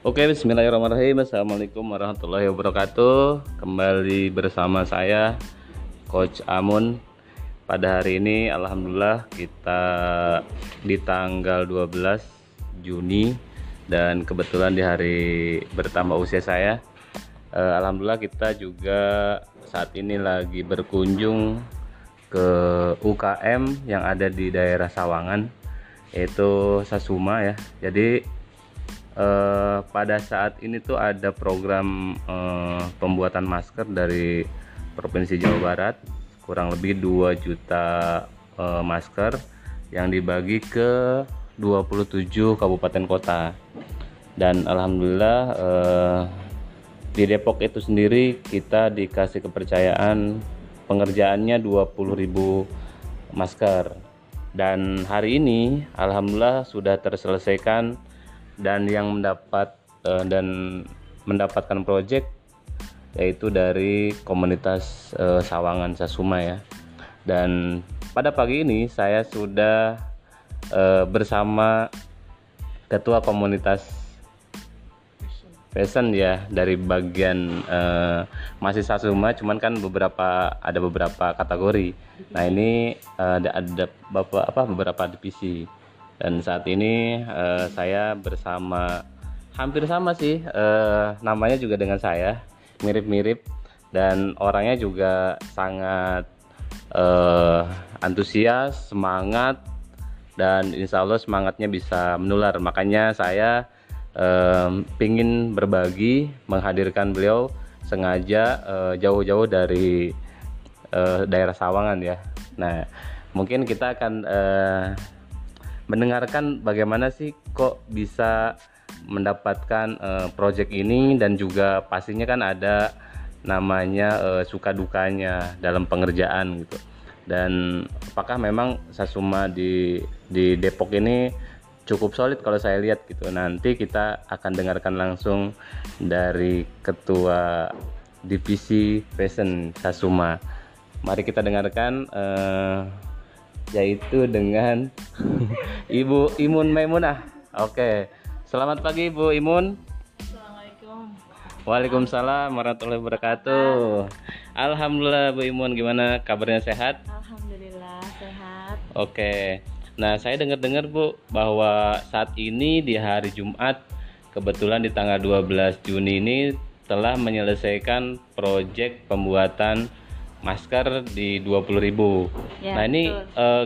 Oke, bismillahirrahmanirrahim. Assalamualaikum warahmatullahi wabarakatuh. Kembali bersama saya Coach Amun. Pada hari ini alhamdulillah kita di tanggal 12 Juni dan kebetulan di hari bertambah usia saya. Eh, alhamdulillah kita juga saat ini lagi berkunjung ke UKM yang ada di daerah Sawangan yaitu Sasuma ya. Jadi eh, pada saat ini tuh ada program eh, pembuatan masker dari Provinsi Jawa Barat. Kurang lebih 2 juta eh, masker yang dibagi ke 27 kabupaten kota. Dan alhamdulillah eh, di Depok itu sendiri kita dikasih kepercayaan pengerjaannya 20.000 masker. Dan hari ini alhamdulillah sudah terselesaikan dan yang mendapat uh, dan mendapatkan proyek yaitu dari komunitas uh, Sawangan Sasuma ya. Dan pada pagi ini saya sudah uh, bersama ketua komunitas fashion ya dari bagian uh, masih Sasuma cuman kan beberapa ada beberapa kategori. Nah, ini uh, ada ada bapak apa beberapa divisi dan saat ini uh, saya bersama hampir sama sih uh, namanya juga dengan saya mirip-mirip dan orangnya juga sangat uh, antusias semangat dan insya Allah semangatnya bisa menular. Makanya saya um, pingin berbagi menghadirkan beliau sengaja jauh-jauh uh, dari uh, daerah Sawangan ya. Nah mungkin kita akan uh, mendengarkan bagaimana sih kok bisa mendapatkan uh, project ini dan juga pastinya kan ada namanya uh, suka dukanya dalam pengerjaan gitu. Dan apakah memang Sasuma di di Depok ini cukup solid kalau saya lihat gitu. Nanti kita akan dengarkan langsung dari ketua divisi fashion Sasuma. Mari kita dengarkan uh, yaitu dengan Ibu Imun Maimunah. Oke. Selamat pagi Ibu Imun. Assalamualaikum. Waalaikumsalam warahmatullahi wabarakatuh. Alhamdulillah Bu Imun gimana kabarnya sehat? Alhamdulillah sehat. Oke. Nah, saya dengar-dengar Bu bahwa saat ini di hari Jumat kebetulan di tanggal 12 Juni ini telah menyelesaikan proyek pembuatan masker di 20.000. Ya, nah, ini uh,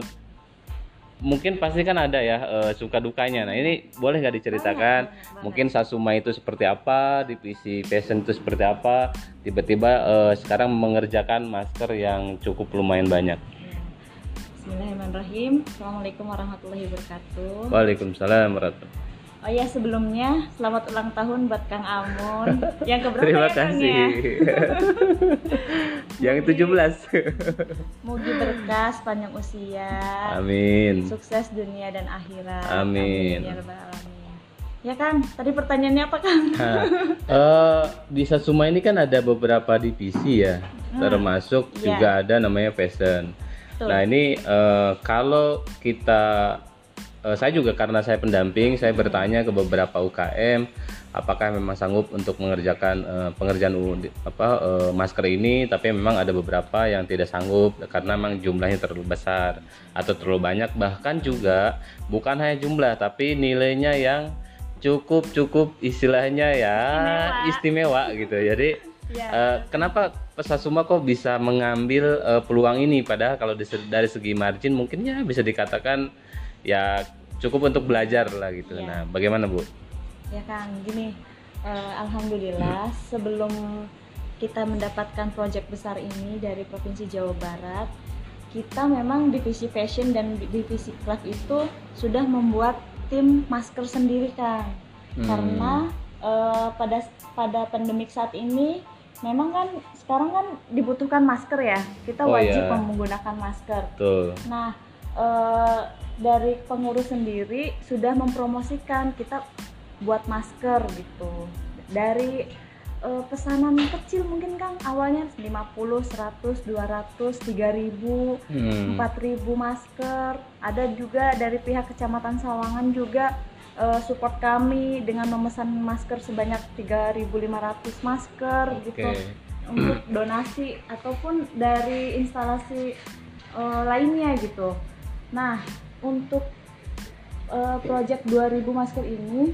mungkin pasti kan ada ya uh, suka dukanya. Nah, ini boleh nggak diceritakan? Oh, mungkin Sasuma itu seperti apa, divisi fashion itu seperti apa? Tiba-tiba uh, sekarang mengerjakan masker yang cukup lumayan banyak. Ya. Bismillahirrahmanirrahim. Assalamualaikum warahmatullahi wabarakatuh. Waalaikumsalam warahmatullahi Oh ya sebelumnya selamat ulang tahun buat Kang Amun yang keberapa Terima ya, kasih. ya? yang 17. Mugi berkah panjang usia. Amin. Sukses dunia dan akhirat. Amin. Amin. Ya alamin. Ya Kang, tadi pertanyaannya apa Kang? Nah, uh, di Sasuma ini kan ada beberapa divisi ya, hmm. termasuk yeah. juga ada namanya fashion. Nah ini uh, kalau kita uh, saya juga karena saya pendamping saya bertanya ke beberapa UKM apakah memang sanggup untuk mengerjakan uh, pengerjaan apa uh, masker ini tapi memang ada beberapa yang tidak sanggup karena memang jumlahnya terlalu besar atau terlalu banyak. Bahkan juga bukan hanya jumlah tapi nilainya yang cukup cukup istilahnya ya istimewa, istimewa gitu. Jadi ya. uh, kenapa Pesasuma kok bisa mengambil uh, peluang ini? Padahal kalau dari segi margin mungkinnya bisa dikatakan ya cukup untuk belajar lah gitu. Ya. Nah, bagaimana Bu? Ya Kang, gini, uh, alhamdulillah hmm. sebelum kita mendapatkan proyek besar ini dari Provinsi Jawa Barat, kita memang divisi fashion dan divisi craft itu sudah membuat tim masker sendiri Kang. Hmm. Karena uh, pada pada pandemik saat ini memang kan sekarang kan dibutuhkan masker ya. Kita oh, wajib iya. menggunakan masker. Tuh. Nah, uh, dari pengurus sendiri sudah mempromosikan kita buat masker gitu dari uh, pesanan kecil mungkin Kang awalnya 50, 100, 200, 3000, hmm. 4000 masker ada juga dari pihak kecamatan Sawangan juga eh, support kami dengan memesan masker sebanyak 3.500 masker gitu Oke. untuk donasi ataupun dari instalasi eh, lainnya gitu. Nah, untuk eh, project 2000 masker ini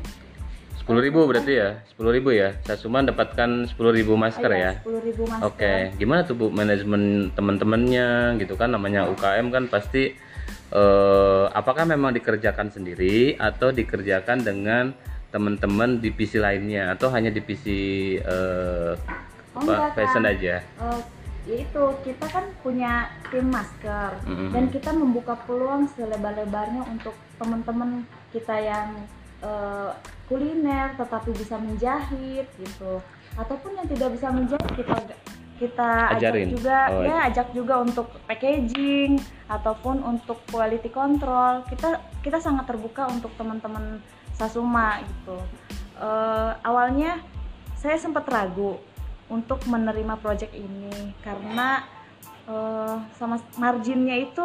10.000 berarti ya? 10.000 ya? Sasuma dapatkan 10.000 masker ya? 10.000 masker. Oke, gimana tuh Bu manajemen teman-temannya gitu kan? Namanya UKM kan pasti eh, apakah memang dikerjakan sendiri atau dikerjakan dengan teman-teman divisi lainnya? Atau hanya divisi eh, Oh, apa, fashion aja? Eh, yaitu kita kan punya tim masker. Mhm. dan kita membuka peluang selebar-lebarnya untuk teman-teman kita yang eh, kuliner tetapi bisa menjahit gitu. Ataupun yang tidak bisa menjahit kita kita Ajarin. ajak juga Oh, ya ajak juga untuk packaging ataupun untuk quality control. Kita kita sangat terbuka untuk teman-teman Sasuma gitu. Eh, awalnya saya sempat ragu untuk menerima project ini karena eh, sama marginnya itu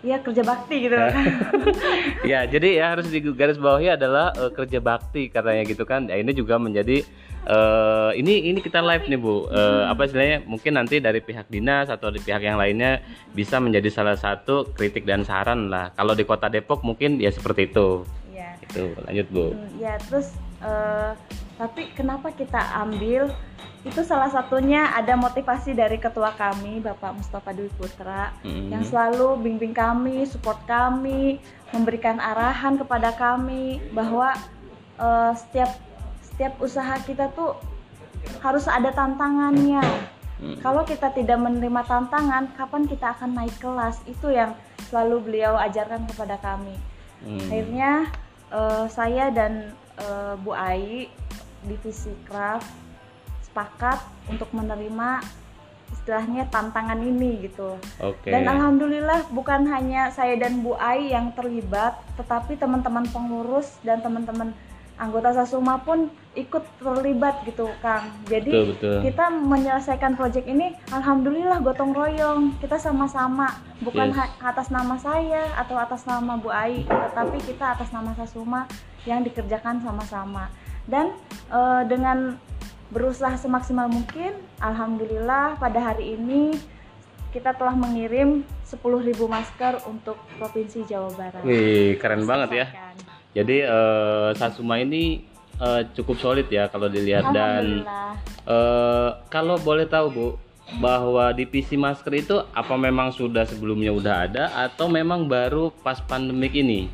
ya kerja bakti gitu kan ya, jadi ya harus digaris bawahi adalah eh, kerja bakti katanya gitu kan. Ya, ini juga menjadi eh, ini ini kita live nih Bu. Eh, apa istilahnya? Mungkin nanti dari pihak dinas atau di pihak yang lainnya bisa menjadi salah satu kritik dan saran lah. Kalau di Kota Depok mungkin ya seperti itu. ya Itu lanjut Bu. Hmm, ya terus eh, tapi kenapa kita ambil itu salah satunya ada motivasi dari ketua kami Bapak Mustafa Dwi Putra Mm. yang selalu bimbing kami, support kami, memberikan arahan kepada kami bahwa eh, setiap setiap usaha kita tuh harus ada tantangannya. Mm. Kalau kita tidak menerima tantangan, kapan kita akan naik kelas? Itu yang selalu beliau ajarkan kepada kami. Mm. Akhirnya eh, saya dan eh, Bu Ai divisi craft sepakat untuk menerima istilahnya tantangan ini gitu. Oke. Dan alhamdulillah bukan hanya saya dan Bu Ai yang terlibat, tetapi teman-teman pengurus dan teman-teman anggota Sasuma pun ikut terlibat gitu, Kang. Jadi Betul betul. kita menyelesaikan proyek ini alhamdulillah gotong royong. Kita sama-sama bukan Yes. atas nama saya atau atas nama Bu Ai, tetapi kita atas nama Sasuma yang dikerjakan sama-sama. Dan eh, dengan berusaha semaksimal mungkin, alhamdulillah pada hari ini kita telah mengirim 10.000 masker untuk Provinsi Jawa Barat. Wih, keren banget ya. Jadi eh, Sasuma ini eh, cukup solid ya kalau dilihat dan eh, kalau boleh tahu Bu bahwa divisi masker itu apa memang sudah sebelumnya udah ada atau memang baru pas pandemik ini?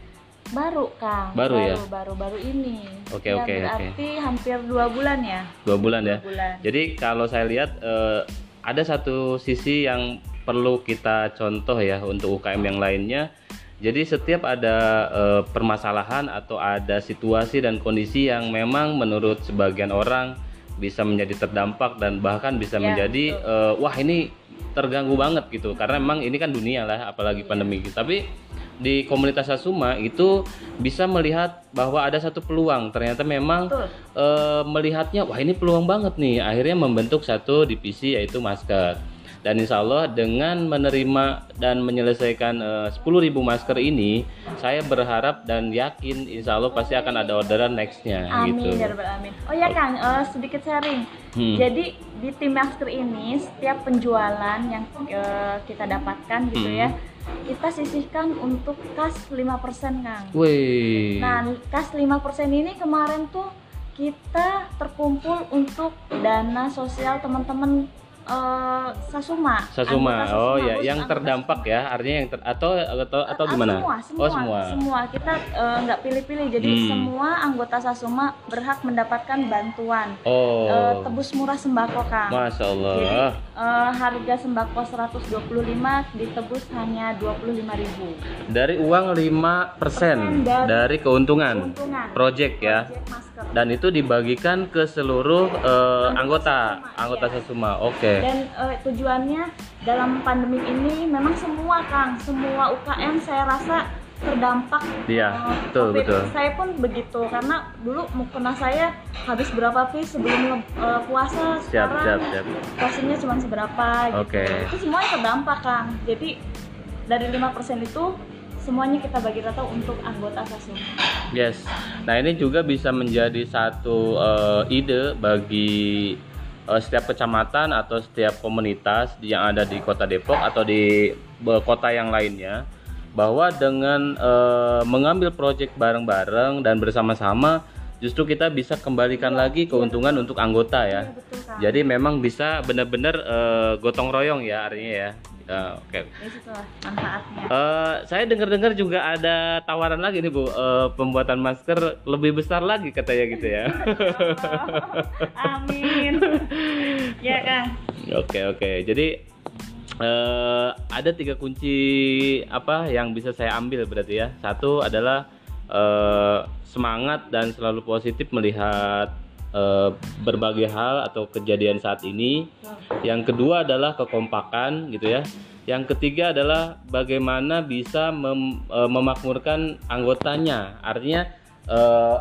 Baru Kang. Baru ya? Baru baru ini. Oke, Ya, oke, oke. Berarti hampir dua bulan ya. Dua bulan ya. Dua bulan. Jadi kalau saya lihat eh, ada satu sisi yang perlu kita contoh ya untuk UKM yang lainnya. Jadi setiap ada eh, permasalahan atau ada situasi dan kondisi yang memang menurut sebagian orang bisa menjadi terdampak dan bahkan bisa Ya, menjadi eh, wah ini terganggu banget gitu karena memang ini kan dunia lah apalagi pandemi tapi di komunitas Sasuma itu bisa melihat bahwa ada satu peluang ternyata memang eh, melihatnya wah ini peluang banget nih akhirnya membentuk satu divisi yaitu masker dan insya Allah dengan menerima dan menyelesaikan eh, 10.000 masker ini saya berharap dan yakin insya Allah pasti akan ada orderan nextnya Amin gitu ya alamin. Oh ya Kang, eh, sedikit sharing. Hmm. Jadi di tim masker ini setiap penjualan yang eh, kita dapatkan gitu Hmm. ya, kita sisihkan untuk kas 5% Kang. Wih Nah, kas 5% ini kemarin tuh kita terkumpul untuk dana sosial teman-teman eh, Sasuma. Sasuma Anggota oh Sasuma, ya yang terdampak ya artinya yang ter atau atau atau Ah, gimana Semua, semua, oh semua semua. Kita eh, nggak pilih-pilih. Jadi Hmm. semua anggota Sasuma berhak mendapatkan bantuan oh eh, tebus murah sembako, Kang. masya Allah Jadi eh, harga sembako 125 ditebus hanya 25.000. dari uang 5% Persen dari dari keuntungan Keuntungan. project ya Project masker. dan itu dibagikan ke seluruh eh, anggota Sasuma, anggota iya. Sasuma oke Dan eh, tujuannya dalam pandemi ini memang semua Kang, semua UKM saya rasa terdampak. Iya, eh, betul, COVID. betul. Saya pun begitu karena dulu mukena saya habis berapa piece sebelum eh, puasa siap sekarang siap siap porsinya cuma seberapa gitu. Oke. Itu semuanya terdampak Kang. Jadi dari 5% itu semuanya kita bagi rata untuk anggota Sasuma. Yes. Nah ini juga bisa menjadi satu eh, ide bagi eh, setiap kecamatan atau setiap komunitas yang ada di Kota Depok atau di kota yang lainnya bahwa dengan eh, mengambil proyek bareng-bareng dan bersama-sama justru kita bisa kembalikan lagi keuntungan untuk anggota ya. Iya, betul. Jadi memang bisa benar-benar eh, gotong royong ya artinya ya. Ya, Oke. Di situ lah manfaatnya. Eh, saya dengar-dengar juga ada tawaran lagi nih Bu, Eh, pembuatan masker lebih besar lagi katanya gitu ya. Amin. ya Kang. Oke oke. Jadi eh, ada tiga kunci apa yang bisa saya ambil berarti ya. Satu adalah eh, semangat dan selalu positif melihat eh, berbagai hal atau kejadian saat ini. Yang kedua adalah kekompakan gitu ya. Yang ketiga adalah bagaimana bisa mem- eh, memakmurkan anggotanya. Artinya eh,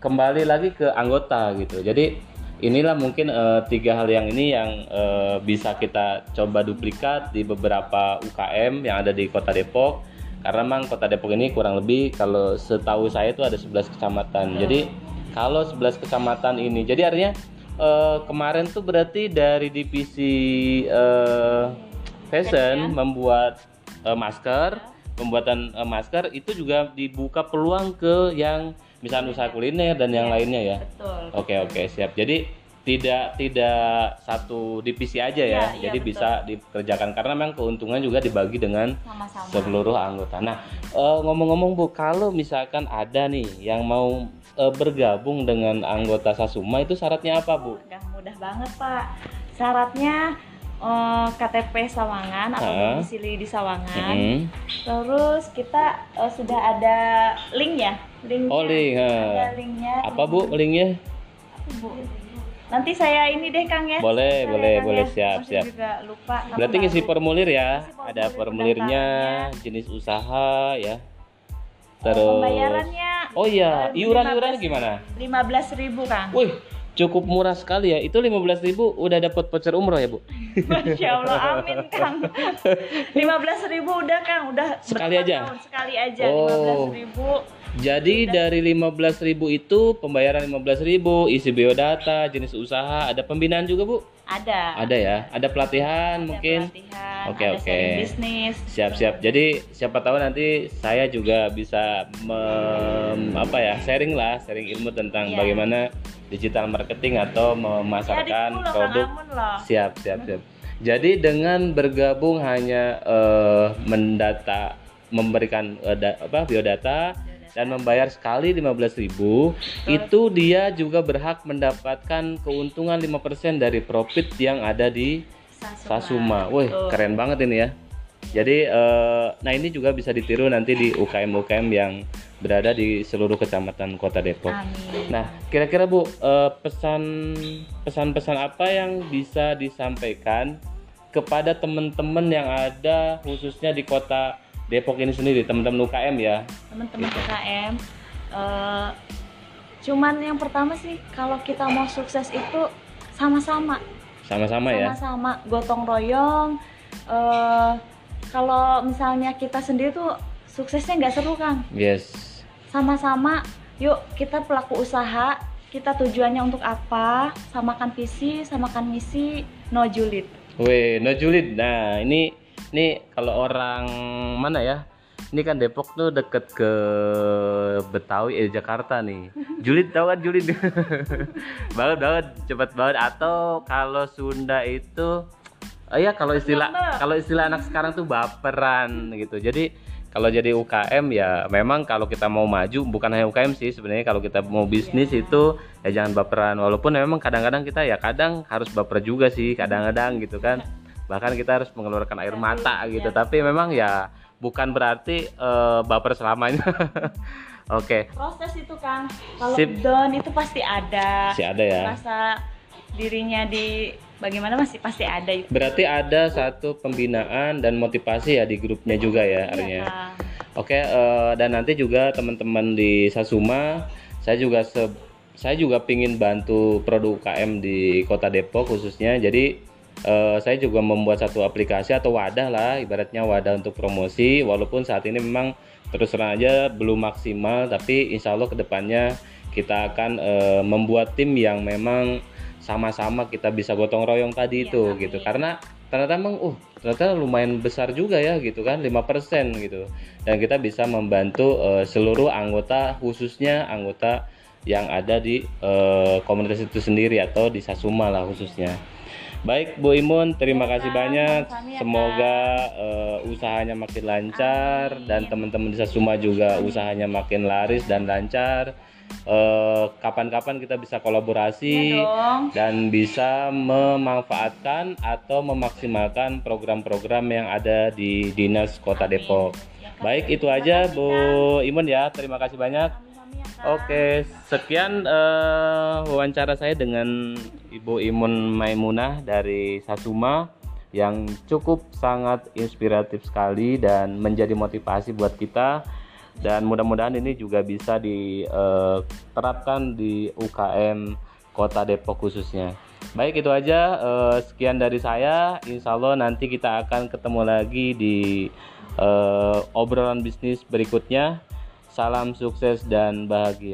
kembali lagi ke anggota gitu. Jadi inilah mungkin eh, tiga hal yang ini yang eh, bisa kita coba duplikat di beberapa UKM yang ada di Kota Depok. Karena memang Kota Depok ini kurang lebih kalau setahu saya itu ada 11 kecamatan. Jadi kalau 11 kecamatan ini, jadi artinya eh, kemarin tuh berarti dari divisi eh, fashion membuat eh, masker, pembuatan eh, masker itu juga dibuka peluang ke yang misalnya usaha kuliner dan yang lainnya ya. Betul. Oke oke siap. Jadi tidak tidak satu divisi aja ya. Iya, Jadi betul. bisa dikerjakan karena memang keuntungan juga dibagi dengan Sama-sama. seluruh anggota. Nah eh, ngomong-ngomong bu, kalau misalkan ada nih yang mau eh, bergabung dengan anggota Sasuma itu syaratnya apa bu? Udah mudah banget Pak. Syaratnya eh, KTP Sawangan atau domisili di Sawangan. Mm-mm. Terus kita eh, sudah ada link ya, linknya. Oh link. Ada linknya. Apa bu linknya? Apa, Bu? Nanti saya ini deh Kang ya. Boleh, Saya, boleh, Kang, boleh. ya. Siap, Masih siap. juga lupa. Berarti ngisi baru. formulir ya. Formulir Ada formulirnya, jenis usaha ya. Terus. Pembayarannya Oh iya, eh, iuran-iuran 15 gimana? 15.000 Kang. Wih, cukup murah sekali ya. Itu 15.000 udah dapat voucher umroh ya, Bu? Masya Allah, amin Kang. 15.000 udah Kang, udah Sekali aja? tahun? Sekali aja Oh. 15.000. Jadi dari 15.000 itu pembayaran 15.000, isi biodata, jenis usaha, ada pembinaan juga, Bu? Ada. Ada ya. Ada pelatihan Ada mungkin. pelatihan, Oke, ada oke. bisnis. Siap-siap. Jadi siapa tahu nanti saya juga bisa mem- apa ya, sharing lah, sharing ilmu tentang Iya. bagaimana digital marketing atau Ya memasarkan Kang produk. Siap, siap, siap. Jadi dengan bergabung hanya eh, mendata, memberikan eh, da- apa biodata dan membayar sekali 15.000, itu dia juga berhak mendapatkan keuntungan 5% dari profit yang ada di Sasuma. Wih, Betul. keren banget ini ya. Jadi eh, nah ini juga bisa ditiru nanti di UKM-UKM yang berada di seluruh kecamatan Kota Depok. Amin. Nah, kira-kira Bu, eh, pesan pesan-pesan apa yang bisa disampaikan kepada teman-teman yang ada khususnya di Kota Depok ini sendiri, teman-teman UKM ya? Teman-teman UKM eh, cuman yang pertama sih kalau kita mau sukses itu sama-sama Sama-sama ya. sama-sama gotong royong eh kalau misalnya kita sendiri tuh suksesnya nggak seru Kang Yes. sama-sama yuk kita pelaku usaha kita tujuannya untuk apa samakan visi samakan misi no julid Weh, no julid. Nah, ini ini kalau orang mana ya? Ini kan Depok tuh deket ke Betawi, eh Jakarta nih. Julid tahu kan julid? banget banget, cepat banget. Atau kalau Sunda itu, oh ya kalau istilah kalau istilah anak sekarang tuh baperan gitu. Jadi kalau jadi UKM ya memang kalau kita mau maju bukan hanya UKM sih sebenarnya kalau kita mau bisnis itu ya jangan baperan walaupun memang kadang-kadang kita ya kadang harus baper juga sih kadang-kadang gitu kan bahkan kita harus mengeluarkan air mata gitu. Tapi memang ya bukan berarti eh, baper selamanya. Oke. Proses itu Kang kalau Sip. down itu pasti ada. Masih ada ya. Rasa dirinya di bagaimana masih pasti ada. Itu berarti ada satu pembinaan dan motivasi ya di grupnya juga ya Iya, artinya. Oke, eh, dan nanti juga teman-teman di Sasuma, saya juga se- saya juga pingin bantu produk UKM di Kota Depok khususnya. Jadi eh, saya juga membuat satu aplikasi atau wadah lah ibaratnya wadah untuk promosi. Walaupun saat ini memang terus terang aja belum maksimal tapi insya Allah ke depannya kita akan eh, membuat tim yang memang sama-sama kita bisa gotong royong tadi Iya, itu amin. gitu karena ternyata emang uh ternyata lumayan besar juga ya gitu kan 5% gitu. Dan kita bisa membantu eh, seluruh anggota khususnya anggota yang ada di eh, komunitas itu sendiri atau di Sasuma lah khususnya baik Bu Imun terima Ya, kasih banyak ya, semoga eh, usahanya makin lancar dan teman-teman di Sasuma juga usahanya makin laris dan lancar Eh, kapan-kapan kita bisa kolaborasi dong. dan bisa memanfaatkan atau memaksimalkan program-program yang ada di Dinas Kota Depok. Ya. Baik, itu aja Bu Imun ya. Terima kasih banyak. Ya, Kak. Oke, sekian eh, wawancara saya dengan Ibu Imun Maimunah dari Sasuma yang cukup sangat inspiratif sekali dan menjadi motivasi buat kita dan mudah-mudahan ini juga bisa diterapkan di UKM Kota Depok khususnya. Baik itu aja eh, sekian dari saya. Insya Allah nanti kita akan ketemu lagi di eh, obrolan bisnis berikutnya. Salam sukses dan bahagia.